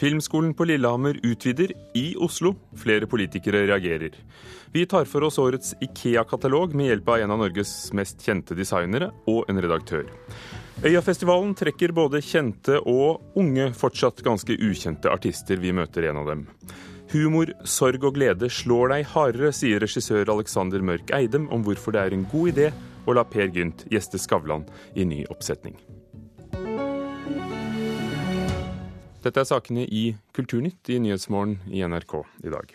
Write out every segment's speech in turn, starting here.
Filmskolen på Lillehammer utvider i Oslo. Flere politikere reagerer. Vi tar for oss årets Ikea-katalog med hjelp av en av Norges mest kjente designere og en redaktør. Øyafestivalen trekker både kjente og unge, fortsatt ganske ukjente artister. Vi møter en av dem. Humor, sorg og glede slår deg hardere, sier regissør Alexander Mørk Eidem om hvorfor det er en god idé å la Per Gynt gjeste Skavlan i ny oppsetning. Dette er sakene i Kulturnytt i Nyhetsmorgen i NRK i dag.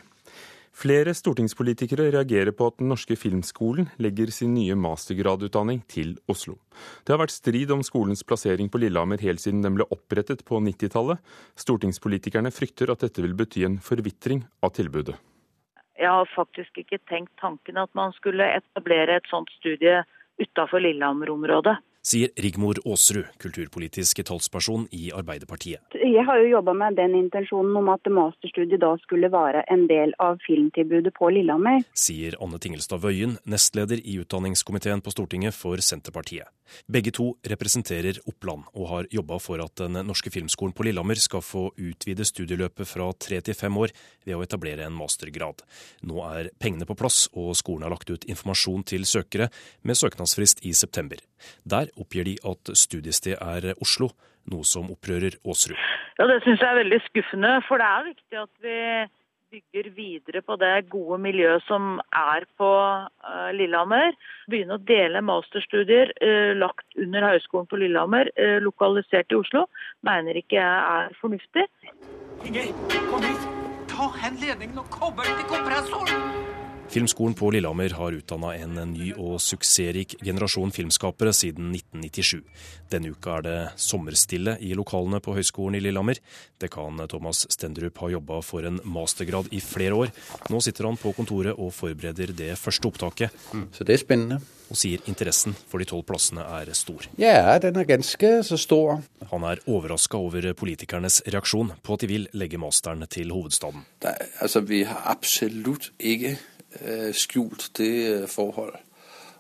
Flere stortingspolitikere reagerer på at Den norske filmskolen legger sin nye mastergradutdanning til Oslo. Det har vært strid om skolens plassering på Lillehammer helt siden den ble opprettet på 90-tallet. Stortingspolitikerne frykter at dette vil bety en forvitring av tilbudet. Jeg har faktisk ikke tenkt tanken at man skulle etablere et sånt studie utafor Lillehammer-området sier Rigmor Aasrud, kulturpolitisk talsperson i Arbeiderpartiet. Jeg har jo jobba med den intensjonen om at masterstudiet da skulle være en del av filmtilbudet på Lillehammer. Sier Anne Tingelstad Wøien, nestleder i utdanningskomiteen på Stortinget for Senterpartiet. Begge to representerer Oppland, og har jobba for at Den norske filmskolen på Lillehammer skal få utvide studieløpet fra tre til fem år ved å etablere en mastergrad. Nå er pengene på plass, og skolen har lagt ut informasjon til søkere med søknadsfrist i september. Der oppgir de at studiested er Oslo, noe som opprører Aasrud. Ja, Det syns jeg er veldig skuffende, for det er viktig at vi bygger videre på det gode miljøet som er på uh, Lillehammer. Begynne å dele masterstudier uh, lagt under Høgskolen på Lillehammer, uh, lokalisert i Oslo, mener ikke jeg er fornuftig. Inger, kom hit! Ta hen ledningen og koble til kompressoren! Filmskolen på Lillehammer har utdanna en ny og suksessrik generasjon filmskapere siden 1997. Denne uka er det sommerstille i lokalene på Høgskolen i Lillehammer. Dekan Thomas Stendrup har jobba for en mastergrad i flere år. Nå sitter han på kontoret og forbereder det første opptaket. Mm. Så det er spennende. Og sier interessen for de tolv plassene er stor. Ja, den er ganske så stor. Han er overraska over politikernes reaksjon på at de vil legge masteren til hovedstaden. Det, altså, Vi har absolutt ikke skjult det øh, forhold,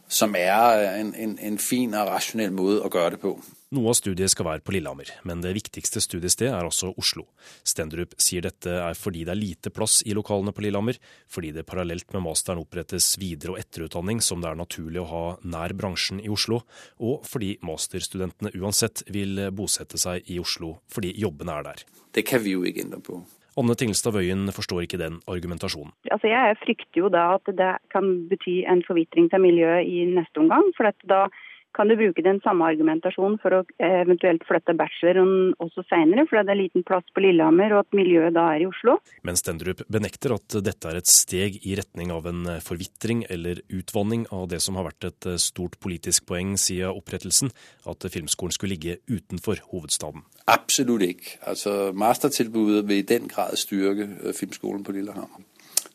som er en, en, en fin og rasjonell måte å gjøre det på. Noe av studiet skal være på Lillehammer, men det viktigste studiestedet er også Oslo. Stendrup sier dette er fordi det er lite plass i lokalene på Lillehammer, fordi det parallelt med masteren opprettes videre- og etterutdanning som det er naturlig å ha nær bransjen i Oslo, og fordi masterstudentene uansett vil bosette seg i Oslo fordi jobbene er der. Det kan vi jo ikke endre på. Anne Tingelstad Wøien forstår ikke den argumentasjonen. Altså jeg frykter jo da at det kan bety en forvitring av miljøet i neste omgang. for da kan du bruke den samme argumentasjonen for å eventuelt flytte bacheloren også seinere, fordi det er liten plass på Lillehammer og at miljøet da er i Oslo. Men Stendrup benekter at dette er et steg i retning av en forvitring eller utvanning av det som har vært et stort politisk poeng siden opprettelsen, at filmskolen skulle ligge utenfor hovedstaden. Absolutt ikke. Altså, Mastertilbudet vil i den grad styrke øh, filmskolen på Lillehammer.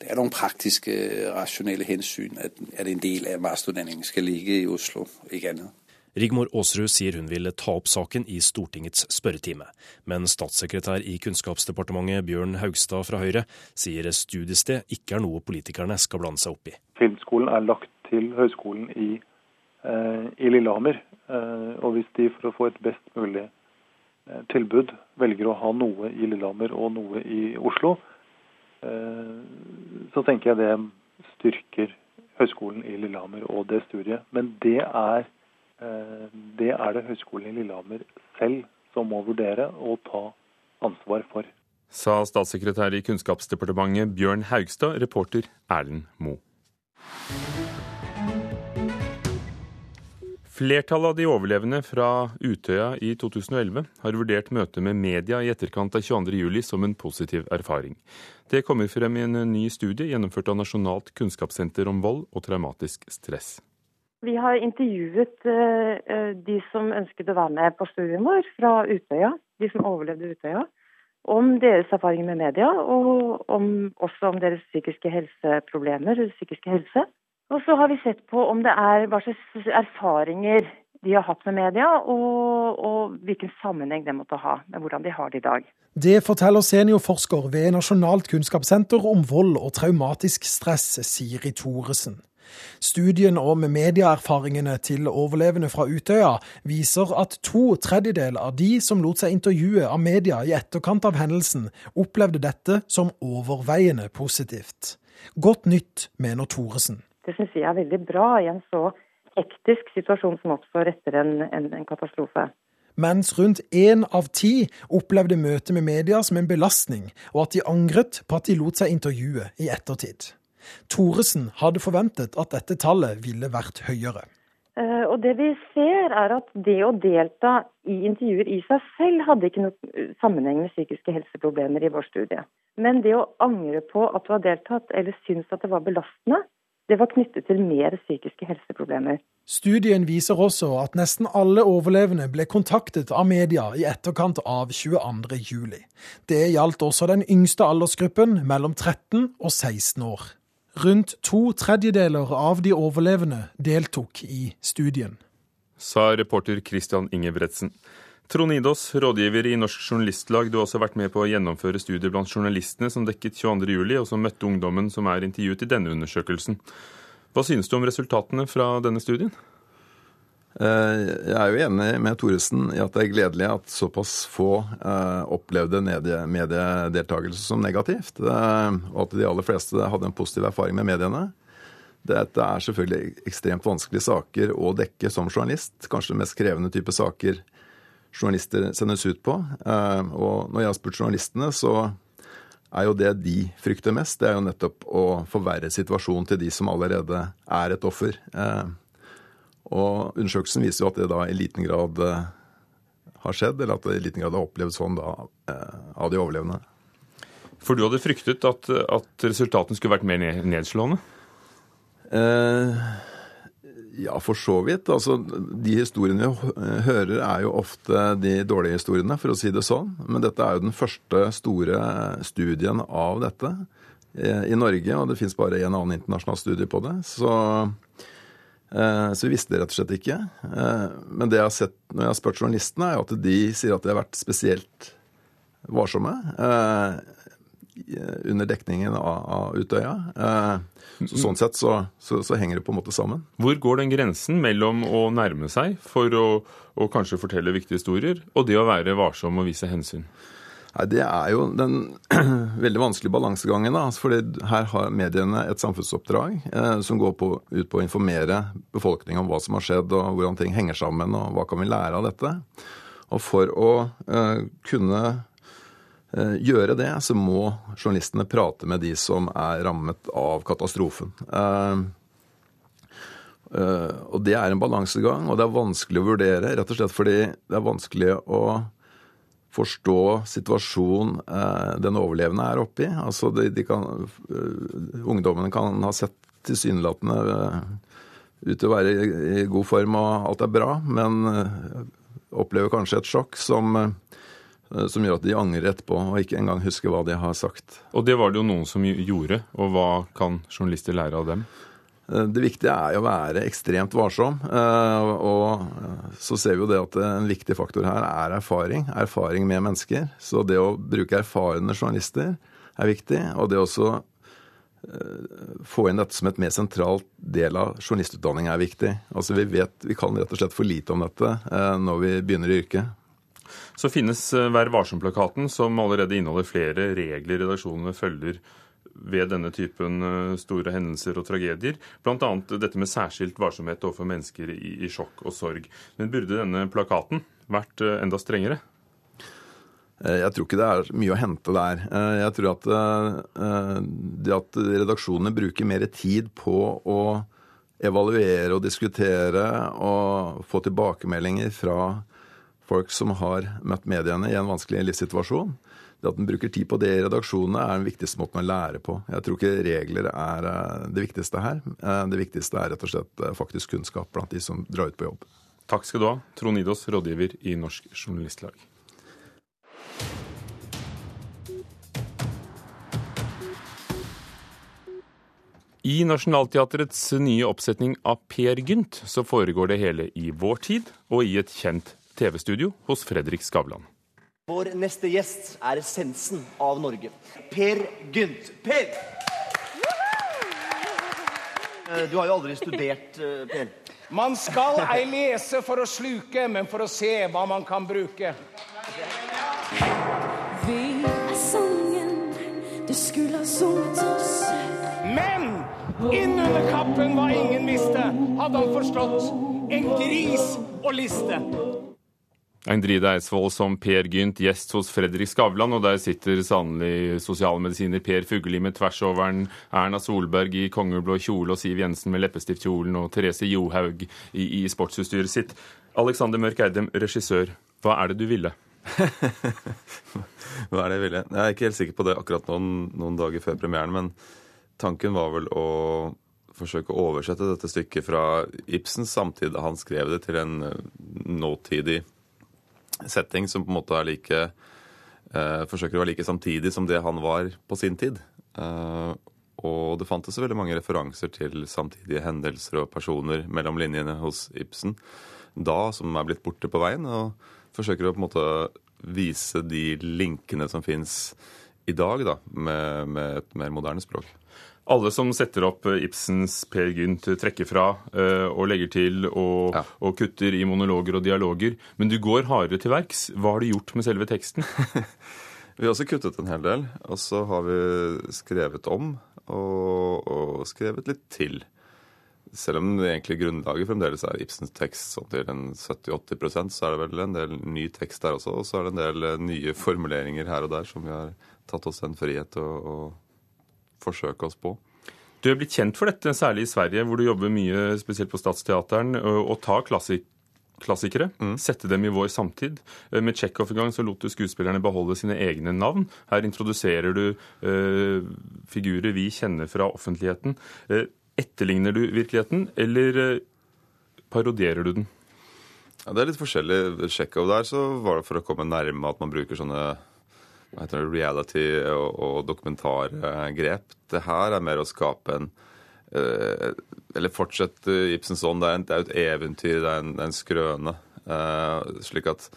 Det er noen praktiske, rasjonelle hensyn at, at en del av masterutdanningen skal ligge i Oslo, ikke annet. Rigmor Aasrud sier hun vil ta opp saken i Stortingets spørretime. Men statssekretær i Kunnskapsdepartementet Bjørn Haugstad fra Høyre sier studiested ikke er noe politikerne skal blande seg opp i. Filmskolen er lagt til Høgskolen i, eh, i Lillehammer. Eh, og hvis de for å få et best mulig Eh, tilbud velger å ha noe i Lillehammer og noe i Oslo, så tenker jeg det styrker Høgskolen i Lillehammer og det studiet. Men det er, eh, det er det Høgskolen i Lillehammer selv som må vurdere og ta ansvar for. Sa statssekretær i Kunnskapsdepartementet Bjørn Haugstad, reporter Erlend Moe. Flertallet av de overlevende fra Utøya i 2011 har vurdert møtet med media i etterkant av 22.07 som en positiv erfaring. Det kommer frem i en ny studie gjennomført av Nasjonalt kunnskapssenter om vold og traumatisk stress. Vi har intervjuet uh, de som ønsket å være med på studien vår fra Utøya, de som overlevde Utøya, om deres erfaringer med media, og om, også om deres psykiske helseproblemer, psykiske helse. Og så har vi sett på om det er hva slags erfaringer de har hatt med media, og, og, hvilken sammenheng det måtte ha med hvordan de har det i dag. Det forteller seniorforsker ved Nasjonalt kunnskapssenter om vold og traumatisk stress, Siri Thoresen. Studien om medieerfaringene til overlevende fra Utøya viser at to tredjedeler av de som lot seg intervjue av media i etterkant av hendelsen, opplevde dette som overveiende positivt. Godt nytt, mener Thoresen. Det syns jeg er veldig bra i en så hektisk situasjon som oppstår etter en, en, en katastrofe mens rundt én av ti opplevde møtet med media som en belastning, og at de angret på at de lot seg intervjue i ettertid. Thoresen hadde forventet at dette tallet ville vært høyere. Eh, og det vi ser er at det å delta i intervjuer i seg selv hadde ikke noe eh, sammenheng med psykiske helseproblemer i vår studie. Men det å angre på at du har deltatt, eller syns at det var belastende, det var knyttet til mer psykiske helseproblemer. Studien viser også at nesten alle overlevende ble kontaktet av media i etterkant av 22.07. Det gjaldt også den yngste aldersgruppen, mellom 13 og 16 år. Rundt to tredjedeler av de overlevende deltok i studien. Sa reporter Christian Ingebretsen. Trond Idås, rådgiver i Norsk Journalistlag, du har også vært med på å gjennomføre studier blant journalistene som dekket 22.07, og som møtte ungdommen som er intervjuet i denne undersøkelsen. Hva synes du om resultatene fra denne studien? Eh, jeg er jo enig med Thoresen i at det er gledelig at såpass få eh, opplevde mediedeltakelse som negativt, eh, og at de aller fleste hadde en positiv erfaring med mediene. Dette er selvfølgelig ekstremt vanskelige saker å dekke som journalist. Kanskje den mest krevende type saker journalister sendes ut på. Eh, og når jeg har spurt journalistene, så er jo det de frykter mest, det er jo nettopp å forverre situasjonen til de som allerede er et offer. Eh, og undersøkelsen viser jo at det da i liten grad eh, har skjedd, eller at det i liten grad har opplevd sånn da av de overlevende. For du hadde fryktet at, at resultatene skulle vært mer nedslående? Eh, ja, for så vidt. Altså, de historiene vi hører, er jo ofte de dårlige historiene, for å si det sånn. Men dette er jo den første store studien av dette eh, i Norge, og det fins bare en annen internasjonal studie på det. Så, eh, så, vi visste det rett og slett ikke. Eh, men det jeg har sett når jeg har spurt journalistene, er jo at de sier at de har vært spesielt varsomme under dekningen av, av Utøya. Så, sånn sett så, så, så, henger det på en måte sammen. Hvor går den grensen mellom å nærme seg for å, å kanskje fortelle viktige historier, og det å være varsom og vise hensyn? Nei, Det er jo den veldig vanskelige balansegangen. da, fordi Her har mediene et samfunnsoppdrag eh, som går på, ut på å informere befolkningen om hva som har skjedd, og hvordan ting henger sammen, og hva kan vi lære av dette. Og For å eh, kunne Eh, gjøre det, så må journalistene prate med de som er rammet av katastrofen. Eh, eh, og det er en balansegang, og det er vanskelig å vurdere, rett og slett fordi det er vanskelig å forstå situasjonen den overlevende er oppi. Altså de, de kan, ungdommene kan ha sett tilsynelatende ut til å være i god form og alt er bra, men opplever kanskje et sjokk som Eh, som gjør at de angrer etterpå og ikke engang husker hva de har sagt. Og det var det jo noen som gjorde, og hva kan journalister lære av dem? Eh, det viktige er jo å være ekstremt varsom. Eh, og så ser vi jo det at en viktig faktor her er erfaring. Erfaring med mennesker. Så det å bruke erfarne journalister er viktig. Og det også få inn dette som et mer sentralt del av journalistutdanning er viktig. Altså Vi vet, vi kan rett og slett for lite om dette når vi begynner i yrket. Så finnes eh, Vær varsom-plakaten, som allerede inneholder flere regler redaksjonene følger ved denne typen eh, store hendelser og tragedier. Bl.a. dette med særskilt varsomhet overfor mennesker i, sjokk og sorg. Men burde denne plakaten vært eh, enda strengere? Jeg tror ikke det er mye å hente der. Jeg tror at det at redaksjonene bruker mer tid på å evaluere og diskutere og få tilbakemeldinger fra folk som har møtt mediene i en vanskelig livssituasjon. Det at en bruker tid på det i redaksjonene, er den viktigste måten å lære på. Jeg tror ikke regler er eh, det viktigste her. Eh, det viktigste er rett og slett eh, faktisk kunnskap blant de som drar ut på jobb. Takk skal du ha, Trond Idås, rådgiver i Norsk Journalistlag. I Nationaltheatrets nye oppsetning av Per Gynt så foregår det hele i vår tid og i et kjent TV-studio hos Fredrik Skavlan. Vår neste gjest er essensen av Norge. Per Gynt. Per! Eh, du har jo aldri studert, eh, Per. Man skal ei lese for å sluke, men for å se hva man kan bruke. Vi er sangen du skulle ha sunget oss. Men innunder kappen hva ingen visste, hadde han forstått. En gris og liste. Eindride Eidsvoll som Per Gynt, gjest hos Fredrik Skavlan, og der sitter sannelig sosialmedisiner Per Fugelli med tversoveren, Erna Solberg i kongeblå kjole og Siv Jensen med leppestiftkjolen og Therese Johaug i, i sportsutstyret sitt. Alexander Mørk Eidem, regissør, hva er det du ville? Hva er det jeg ville? Jeg er ikke helt sikker på det akkurat noen, noen dager før premieren, men tanken var vel å forsøke å oversette dette stykket fra Ibsens samtid da han skrev det, til en eh, nåtidig setting som på en måte er like eh, Forsøker å være like samtidig som det han var på sin tid. Eh, og det fantes veldig mange referanser til samtidige hendelser og personer mellom linjene hos Ibsen da, som er blitt borte på veien. og forsøker å på en måte vise de linkene som fins i dag, da, med, med, et mer moderne språk. Alle som setter opp eh, Ibsens Per Gynt, trekker fra uh, og legger til og, ja. og, kutter i monologer og dialoger. Men du går hardere til verks. Hva har du gjort med selve teksten? vi har også kuttet en hel del. Og så har vi skrevet om og, og skrevet litt til. Selv om det egentlig grunnlaget fremdeles er Ibsens tekst sånn til en 70-80% så er det vel en del ny tekst der også. Og så er det en del eh, nye formuleringer her og der som vi har tatt oss den frihet å forsøke oss på. Du er blitt kjent for dette, særlig i Sverige, hvor du jobber mye spesielt på Stadsteateren, og tar klassik klassikere, mm. sette dem i vår samtid. Med Tsjekhov i gang så lot du skuespillerne beholde sine egne navn. Her introduserer du uh, figurer vi kjenner fra offentligheten. Uh, etterligner du virkeligheten, eller uh, parodierer du den? Ja, det er litt forskjellig. Tsjekhov der så var det for å komme nærme at man bruker sånne reality og, og dokumentargrep. Det her er mer å skape en uh, Eller fortsette Ibsens ånd. Det, er jo et eventyr, det er en, en skrøne. Uh, slik at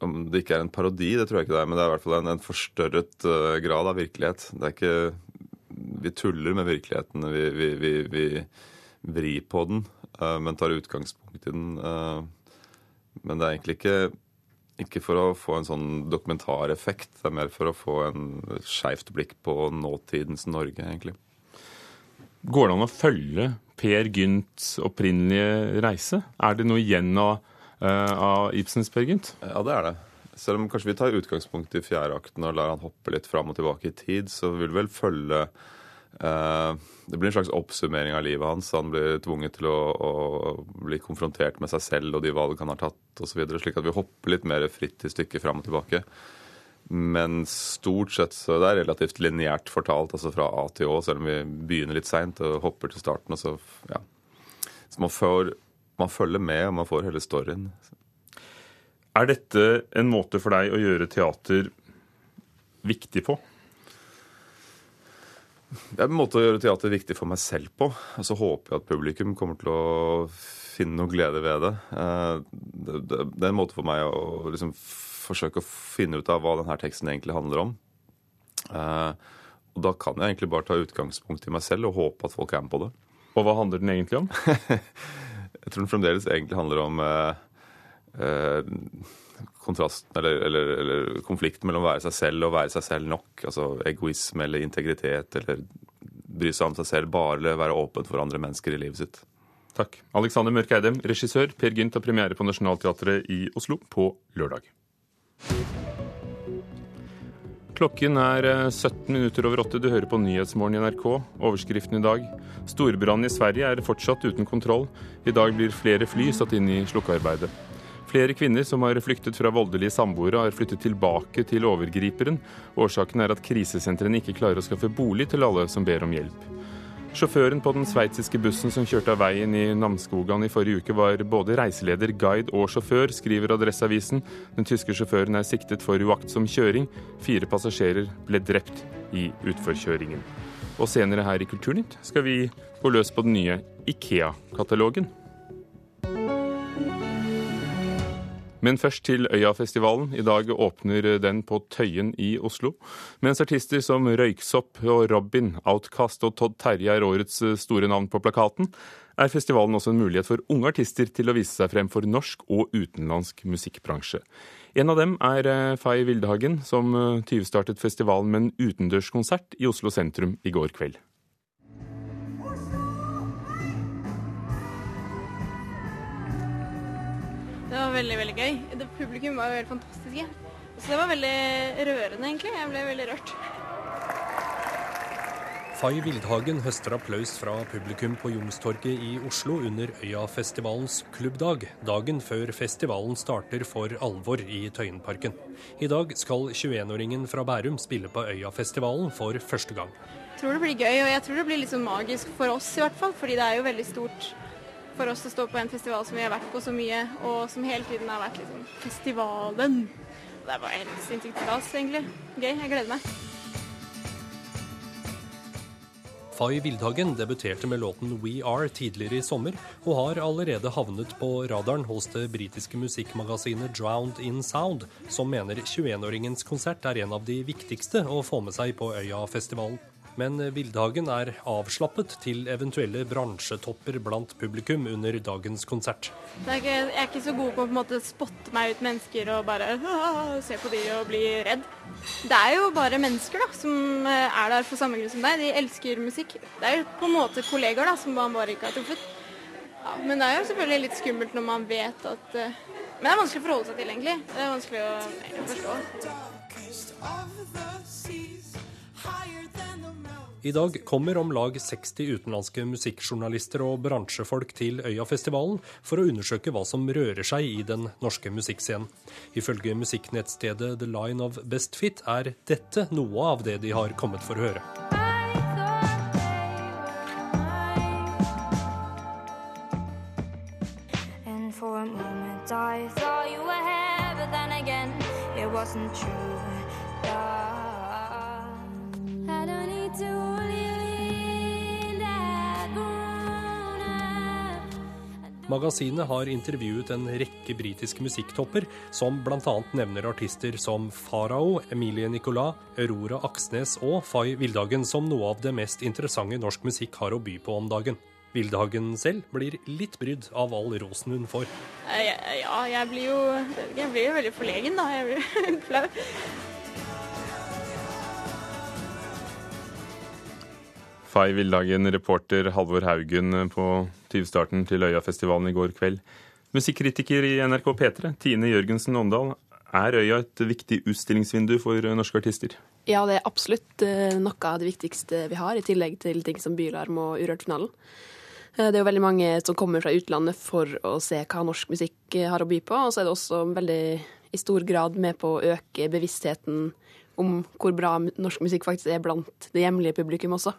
om det ikke er en parodi, det tror jeg ikke det er, men det er i hvert fall en, en forstørret uh, grad av virkelighet. Det er ikke Vi tuller med virkeligheten. Vi, vi, vi, vi vrir på den, men tar utgangspunkt i den. men det er egentlig ikke ikke for å få en sånn dokumentareffekt, det er mer for å få en skeivt blikk på nåtidens Norge, egentlig. Går det an å følge Per Gynts opprinnelige reise? Er det noe igjen av, uh, av Ibsens Per Gynt? Ja, det er det. Selv om kanskje vi tar utgangspunkt i fjerde akten og lar han hoppe litt fram og tilbake i tid, så vil vi vel følge det blir en slags oppsummering av livet hans. Han blir tvunget til å, å bli konfrontert med seg selv og de valg han har tatt osv. Slik at vi hopper litt mer fritt i stykket fram og tilbake. Men stort sett så det er relativt lineært fortalt, altså fra A til Å, selv om vi begynner litt seint og hopper til starten. og Så, ja. så man, får, man følger med, og man får hele storyen. Er dette en måte for deg å gjøre teater viktig på? Det er en måte å gjøre teater viktig for meg selv på. Og så håper jeg at publikum kommer til å finne noe glede ved det. Eh, det, det, det er en måte for meg å liksom forsøke å finne ut av hva denne teksten egentlig handler om. Eh, og da kan jeg egentlig bare ta utgangspunkt i meg selv og håpe at folk er med på det. Og hva handler den egentlig om? jeg tror den fremdeles egentlig handler om eh, eh, kontrasten eller, eller, eller, konflikten mellom å være seg selv og være seg selv nok. Altså egoisme eller integritet eller bry seg om seg selv, bare være åpen for andre mennesker i livet sitt. Takk. Alexander Mørk Eidem, regissør. Per Gynt har premiere på Nationaltheatret i Oslo på lørdag. Klokken er 17 eh, minutter over åtte. Du hører på Nyhetsmorgen i NRK. Overskriften i dag. Storbrannen i Sverige er fortsatt uten kontroll. I dag blir flere fly satt inn i slukkearbeidet. Flere kvinner som har flyktet fra voldelige samboere, har flyttet tilbake til overgriperen. Årsaken er at krisesentrene ikke klarer å skaffe bolig til alle som ber om hjelp. Sjåføren på den sveitsiske bussen som kjørte av veien i Namsskogan i forrige uke, var både reiseleder, guide og sjåfør, skriver Adresseavisen. Den tyske sjåføren er siktet for uaktsom kjøring. Fire passasjerer ble drept i utforkjøringen. Og senere her i Kulturnytt skal vi gå løs på den nye Ikea-katalogen. Men først til Øyafestivalen. I dag åpner den på Tøyen i Oslo. Mens artister som Røyksopp og Robin, Outcast og Todd Terje er årets store navn på plakaten, er festivalen også en mulighet for unge artister til å vise seg frem for norsk og utenlandsk musikkbransje. En av dem er eh, Fay Vildehagen, som eh, tyvstartet festivalen med en utendørskonsert i Oslo sentrum i går kveld. Var veldig, veldig gøy. Det, publikum var jo helt fantastiske. Så det var veldig rørende, egentlig. Jeg ble veldig rørt. Fay Vildhagen høster applaus fra publikum på Youngstorget i Oslo under Øyafestivalens klubbdag, dagen før festivalen starter for alvor i Tøyenparken. I dag skal 21-åringen fra Bærum spille på Øyafestivalen for første gang. Jeg tror det blir gøy, og jeg tror det blir litt sånn magisk for oss i hvert fall. Fordi det er jo veldig stort for oss å stå på en festival som vi har vært på så mye, og som hele tiden har vært liksom festivalen. Det er bare helt sinnssykt stas, egentlig. Gøy. Jeg gleder meg. Fay Vildhagen debuterte med låten We Are tidligere i sommer, og har allerede havnet på radaren hos det britiske musikkmagasinet Drowned in Sound, som mener 21-åringens konsert er en av de viktigste å få med seg på Øyafestivalen. Men Vildhagen er avslappet til eventuelle bransjetopper blant publikum under dagens konsert. Er ikke, jeg er ikke så god på å på en måte spotte meg ut mennesker og bare se på de og bli redd. Det er jo bare mennesker da, som eh, er der for samme grunn som deg. De elsker musikk. Det er jo på en måte kollegaer da, som man bare ikke har truffet. Ja, men det er jo selvfølgelig litt skummelt når man vet at uh... Men det er vanskelig å forholde seg til, egentlig. Det er vanskelig å forstå. I dag kommer om lag 60 utenlandske musikkjournalister og bransjefolk til Øyafestivalen for å undersøke hva som rører seg i den norske musikkscenen. Ifølge musikknettstedet The Line of Best Fit er dette noe av det de har kommet for å høre. And for a moment I thought you were here, but then again, it wasn't true. Magasinet har intervjuet en rekke britiske musikktopper, som bl.a. nevner artister som Farao, Emilie Nicolas, Aurora Aksnes og Fay Vildhagen som noe av det mest interessante norsk musikk har å by på om dagen. Vildhagen selv blir litt brydd av all rosen hun får. Eh, Ja, jeg blir jo Jeg blir jo veldig forlegen, da. Jeg blir flau. Fay Vildhagen, reporter Halvor Haugen på tyvstarten til Øyafestivalen i går kveld. Musikkritiker i NRK P3, Tine Jørgensen Åndal. Er Øya et viktig utstillingsvindu for norske artister? Ja, det er absolutt eh, noe av det viktigste vi har, i tillegg til ting som Bylarm og Urørt-finalen. Eh, Det er jo veldig mange som kommer fra utlandet for å se hva norsk musikk eh, har å by på. Og så er det også veldig i stor grad med på å øke bevisstheten om hvor bra norsk musikk faktisk er blant det hjemlige publikum også.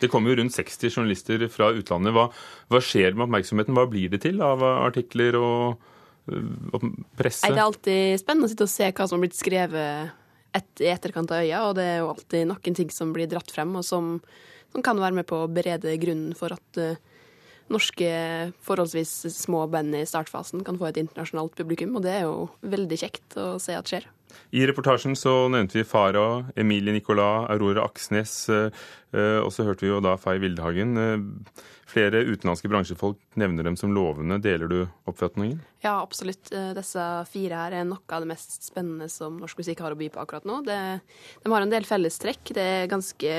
Det kommer jo rundt 60 journalister fra utlandet. Hva, hva skjer med oppmerksomheten? Hva blir det til av artikler og, og presse? Det er alltid spennende å sitte og se hva som har blitt skrevet et, i etterkant av øya, og det er jo alltid noen ting som blir dratt frem, og som, som kan være med på å berede grunnen for at eh, norske forholdsvis små band i startfasen kan få et internasjonalt publikum, og det er jo veldig kjekt å se at skjer. I reportasjen så nevnte vi Farah, Emilie Nicolas, Aurora Aksnes, øh, øh, og så hørte vi jo da Fay Vildhagen. Øh, Flere utenlandske bransjefolk nevner dem som lovende. Deler du oppfatningen? Ja, absolutt. Eh, Disse fire her er noe av det mest spennende som norsk musikk har å by på akkurat nå. Det, de har en del fellestrekk. Det er ganske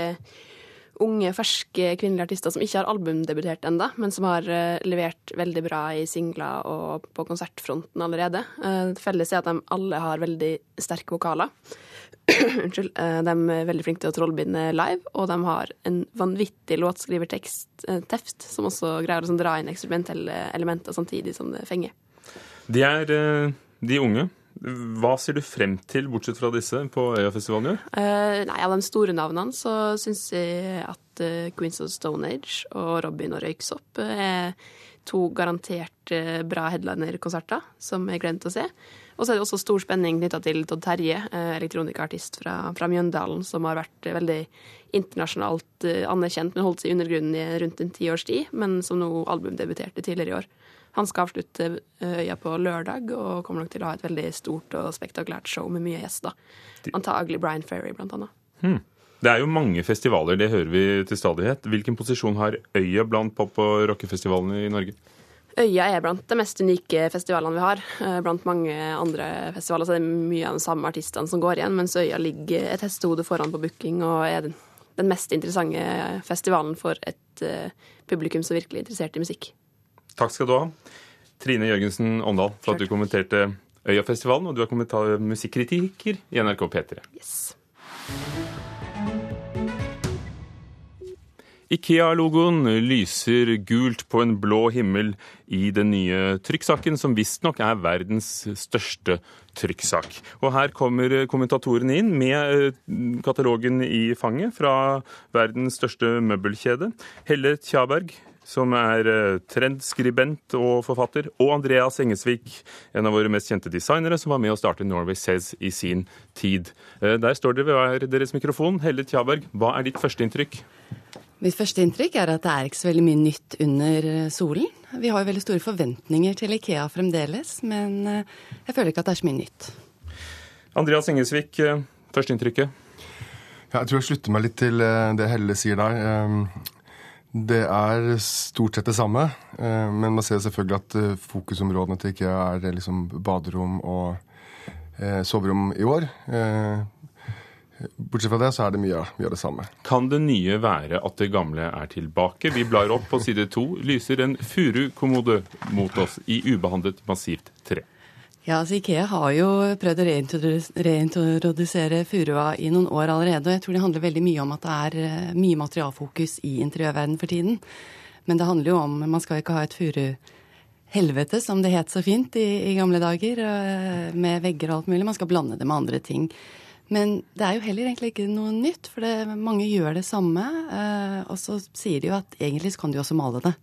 unge, ferske kvinnelige artister som ikke har albumdebutert enda, men som har eh, levert veldig bra i singler og på konsertfronten allerede. Eh, felles er at de alle har veldig sterke vokaler. Unnskyld. Eh, De er veldig flinke til å trollbinde live, og de har en vanvittig låtskrivertekst, som også greier å sånn dra inn eksperimentelle elementer samtidig som det fenger. De er de unge. Hva ser du frem til, bortsett fra disse, på Øyafestivalen i år? Uh, nei, Av de store navnene så syns jeg at uh, Queens of Stone Age og Robin og Røyksopp eh, er to garantert uh, bra headliner-konserter som jeg til å se. Og så er det også stor spenning knytta til Todd Terje, eh, elektronikaartist fra, fra Mjøndalen, som har vært eh, veldig internasjonalt eh, anerkjent, men holdt seg i undergrunnen i rundt en tiårs tid, men som nå albumdebuterte tidligere i år. Han skal avslutte Øya på lørdag og kommer nok til å ha et veldig stort og spektakulært show med mye gjester. Antagelig Brian Ferry, blant annet. Hmm. Det er jo mange festivaler, det hører vi til stadighet. Hvilken posisjon har Øya blant pop- og rockefestivalene i Norge? Øya er blant de mest unike festivalene vi har. Eh, blant mange andre festivaler så er det mye av de samme artistene som går igjen, mens Øya ligger et hestehode foran på booking og er den mest interessante festivalen for et eh, publikum som er virkelig interessert i musikk. Takk skal du ha. Trine Jørgensen Åndal, for at du kommenterte Øyafestivalen, og du er musikkritiker i NRK P3. Yes. Ikea-logoen lyser gult på en blå himmel i den nye trykksaken, som visstnok er verdens største trykksak. Og her kommer kommentatorene inn med eh, katalogen i fanget fra verdens største møbelkjede. Helle Tjaberg, som er eh, trendskribent og forfatter, og Andreas Engesvik, en av våre mest kjente designere, som var med å starte Norway Says i sin tid. Eh, der står dere ved hver deres mikrofon. Helle Tjaberg, hva er ditt førsteinntrykk? Mitt første inntrykk er at det er ikke så veldig mye nytt under eh, solen. Vi har jo veldig store forventninger til Ikea fremdeles, men jeg føler ikke at det er så mye nytt. Andreas Engesvik, førsteinntrykket? Ja, jeg tror jeg slutter meg litt til det Helle sier der. Det er stort sett det samme, men man ser selvfølgelig at fokusområdene til IKEA er liksom baderom og soverom i år. Bortsett fra det, så er det mye, av det samme. Kan det nye være at det gamle er tilbake? Vi blar opp på side to. Lyser en furukommode mot oss i ubehandlet massivt tre. Ja, altså Ikea har jo prøvd å reintrodusere furua i noen år allerede. Og jeg tror det handler veldig mye om at det er eh, mye materialfokus i interiørverdenen for tiden. Men det handler jo om Man skal ikke ha et furuhelvete, som det het så fint i, i gamle dager, eh, med vegger og alt mulig. Man skal blande det med andre ting. Men det er jo heller egentlig ikke noe nytt, for det, mange gjør det samme. Eh, og så sier de jo at egentlig så kan de også male det.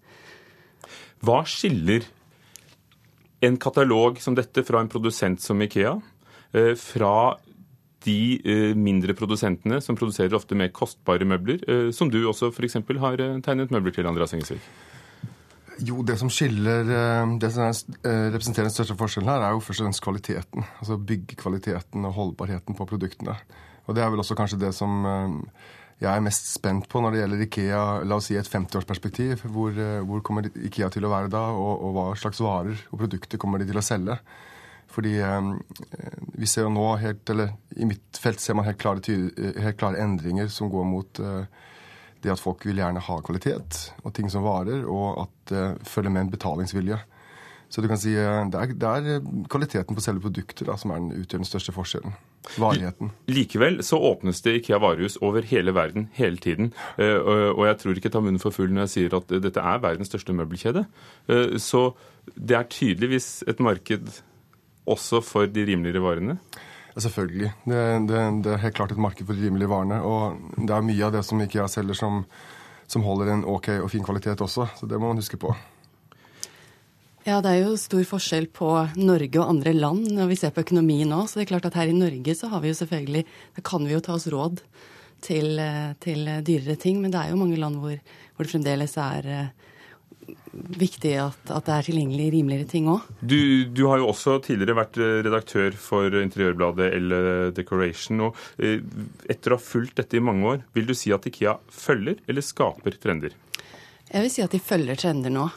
Hva skiller en katalog som dette fra en produsent som Ikea, eh, fra de eh, mindre produsentene som produserer ofte mer kostbare møbler, eh, som du også f.eks. har tegnet møbler til, Andreas Engesvik? Jo, det som skiller Det som representerer den største forskjellen her, er jo først og fremst kvaliteten. Altså byggkvaliteten og holdbarheten på produktene. Og det er vel også kanskje det som jeg er mest spent på når det gjelder Ikea, la oss si et 50-årsperspektiv. Hvor, hvor, kommer Ikea til å være da, og, og, hva slags varer og produkter kommer de til å selge? Fordi eh, vi ser jo nå helt, eller i mitt felt ser man helt klare, helt klare endringer som går mot eh, det at folk vil gjerne ha kvalitet og ting som varer, og at det følger med en betalingsvilje. Så du kan si det, er, det er, eh, kvaliteten på selve produktet som er den, utgjør den største forskjellen. Varigheten. Likevel så åpnes det Ikea varehus over hele verden hele tiden. Uh, og jeg tror ikke jeg tar munnen for full når jeg sier at dette er verdens største møbelkjede. Så det er tydeligvis et marked også for de rimeligere varene? Selvfølgelig. Det, det, det, er helt klart et marked for de rimelige varene. Og det er mye av det som IKEA selger som, som holder en OK og fin kvalitet også. Så det må man huske på. Ja, det er jo stor forskjell på Norge og andre land når vi ser på økonomi nå. Så det er klart at her i Norge så har vi jo selvfølgelig Da kan vi jo ta oss råd til, til dyrere ting. Men det er jo mange land hvor, hvor det fremdeles er viktig at, at, det er tilgjengelig rimeligere ting òg. Du, du, har jo også tidligere vært eh, redaktør for interiørbladet L Decoration. og eh, Etter å ha fulgt dette i mange år, vil du si at Ikea følger eller skaper trender? Jeg vil si at de følger trender nå.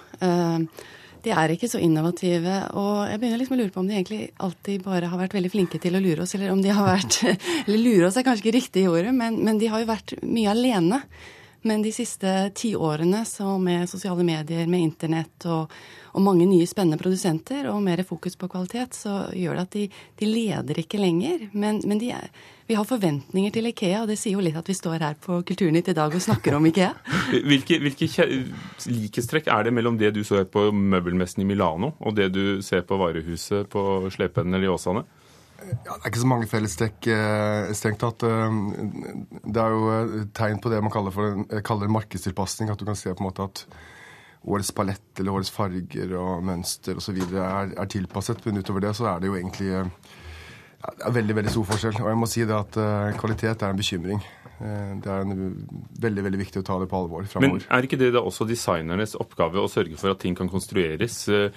De er ikke så innovative. Og jeg begynner liksom å lure på om de egentlig alltid bare har vært veldig flinke til å lure oss, eller om de har vært Eller lure oss er kanskje ikke riktig i ordet, men, men de har jo vært mye alene. Men de siste ti årene, så med sosiale medier, med internett og, og, mange nye spennende produsenter og mer fokus på kvalitet, så gjør det at de, de leder ikke lenger. Men, men er, vi har forventninger til Ikea, og det sier jo litt at vi står her på Kulturnytt i dag og snakker om Ikea. Hvilke, hvilke likhetstrekk er det mellom det du så på møbelmessen i Milano, og det du ser på varehuset på Slepeenden eller i Åsane? Ja, det er ikke så mange fellestrekk, eh, strengt tatt. Eh, det er jo eh, tegn på det man kaller, for, kaller markedstilpasning. At du kan se på en måte at årets palett eller årets farger og mønster osv. Er, er tilpasset. Men utover det så er det jo egentlig Ja, det er veldig veldig stor forskjell. Og jeg må si det at kvalitet er en bekymring. Det er en, veldig veldig viktig å ta det på alvor framover. Men er ikke det da også designernes oppgave å sørge for at ting kan konstrueres uh,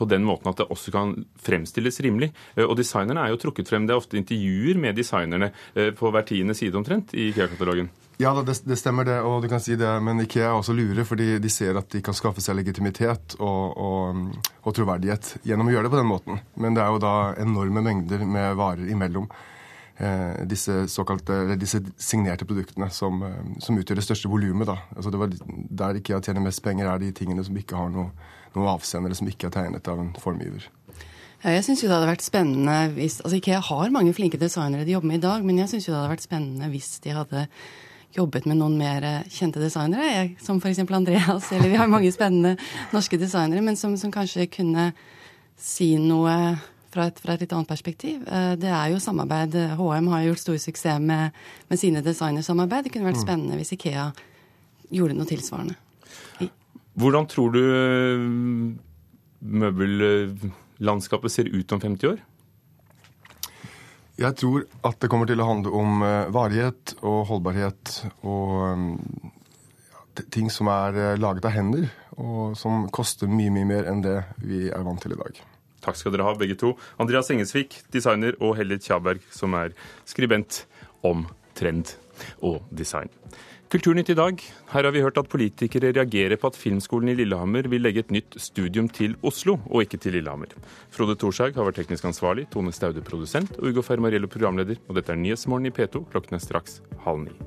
på den måten at det også kan fremstilles rimelig. Og designerne er jo trukket frem. Det er ofte intervjuer med designerne på hver tiende side omtrent i IKEA-katalogen. Ja, det, det, stemmer det, og du kan si det, men Ikea er også lure, fordi de ser at de kan skaffe seg legitimitet og, og, og, troverdighet gjennom å gjøre det på den måten. Men det er jo da enorme mengder med varer imellom eh, disse såkalte, disse signerte produktene som, eh, som utgjør det største volumet. Altså der Ikea tjener mest penger, er de tingene som ikke har noe, noe avsendere som ikke er tegnet av en formgiver. Ja, jeg synes jo det hadde vært spennende hvis, altså Ikea har mange flinke designere de jobber med i dag, men jeg syns det hadde vært spennende hvis de hadde jobbet med noen mer eh, kjente designere, jeg, som f.eks. Andreas. Eller vi har mange spennende norske designere, men som, som kanskje kunne si noe fra et, fra et, litt annet perspektiv. Eh, det er jo samarbeid. HM har gjort stor suksess med, med sine designersamarbeid. Det kunne vært mm. spennende hvis Ikea gjorde noe tilsvarende. Hvordan tror du eh, møbellandskapet ser ut om 50 år? Jeg tror at det kommer til å handle om eh, varighet og holdbarhet og ja, ting som er eh, laget av hender, og som koster mye, mye mer enn det vi er vant til i dag. Takk skal dere ha, begge to. Andreas Engesvik, designer, og Helle Tjaberg, som er skribent om trend og design. Kulturnytt i dag. Her har vi hørt at politikere reagerer på at Filmskolen i Lillehammer vil legge et nytt studium til Oslo, og ikke til Lillehammer. Frode Thorshaug har vært teknisk ansvarlig, Tone Staude produsent og Ugo Fermariello programleder. Og dette er Nyhetsmorgen i P2. Klokken er straks halv ni.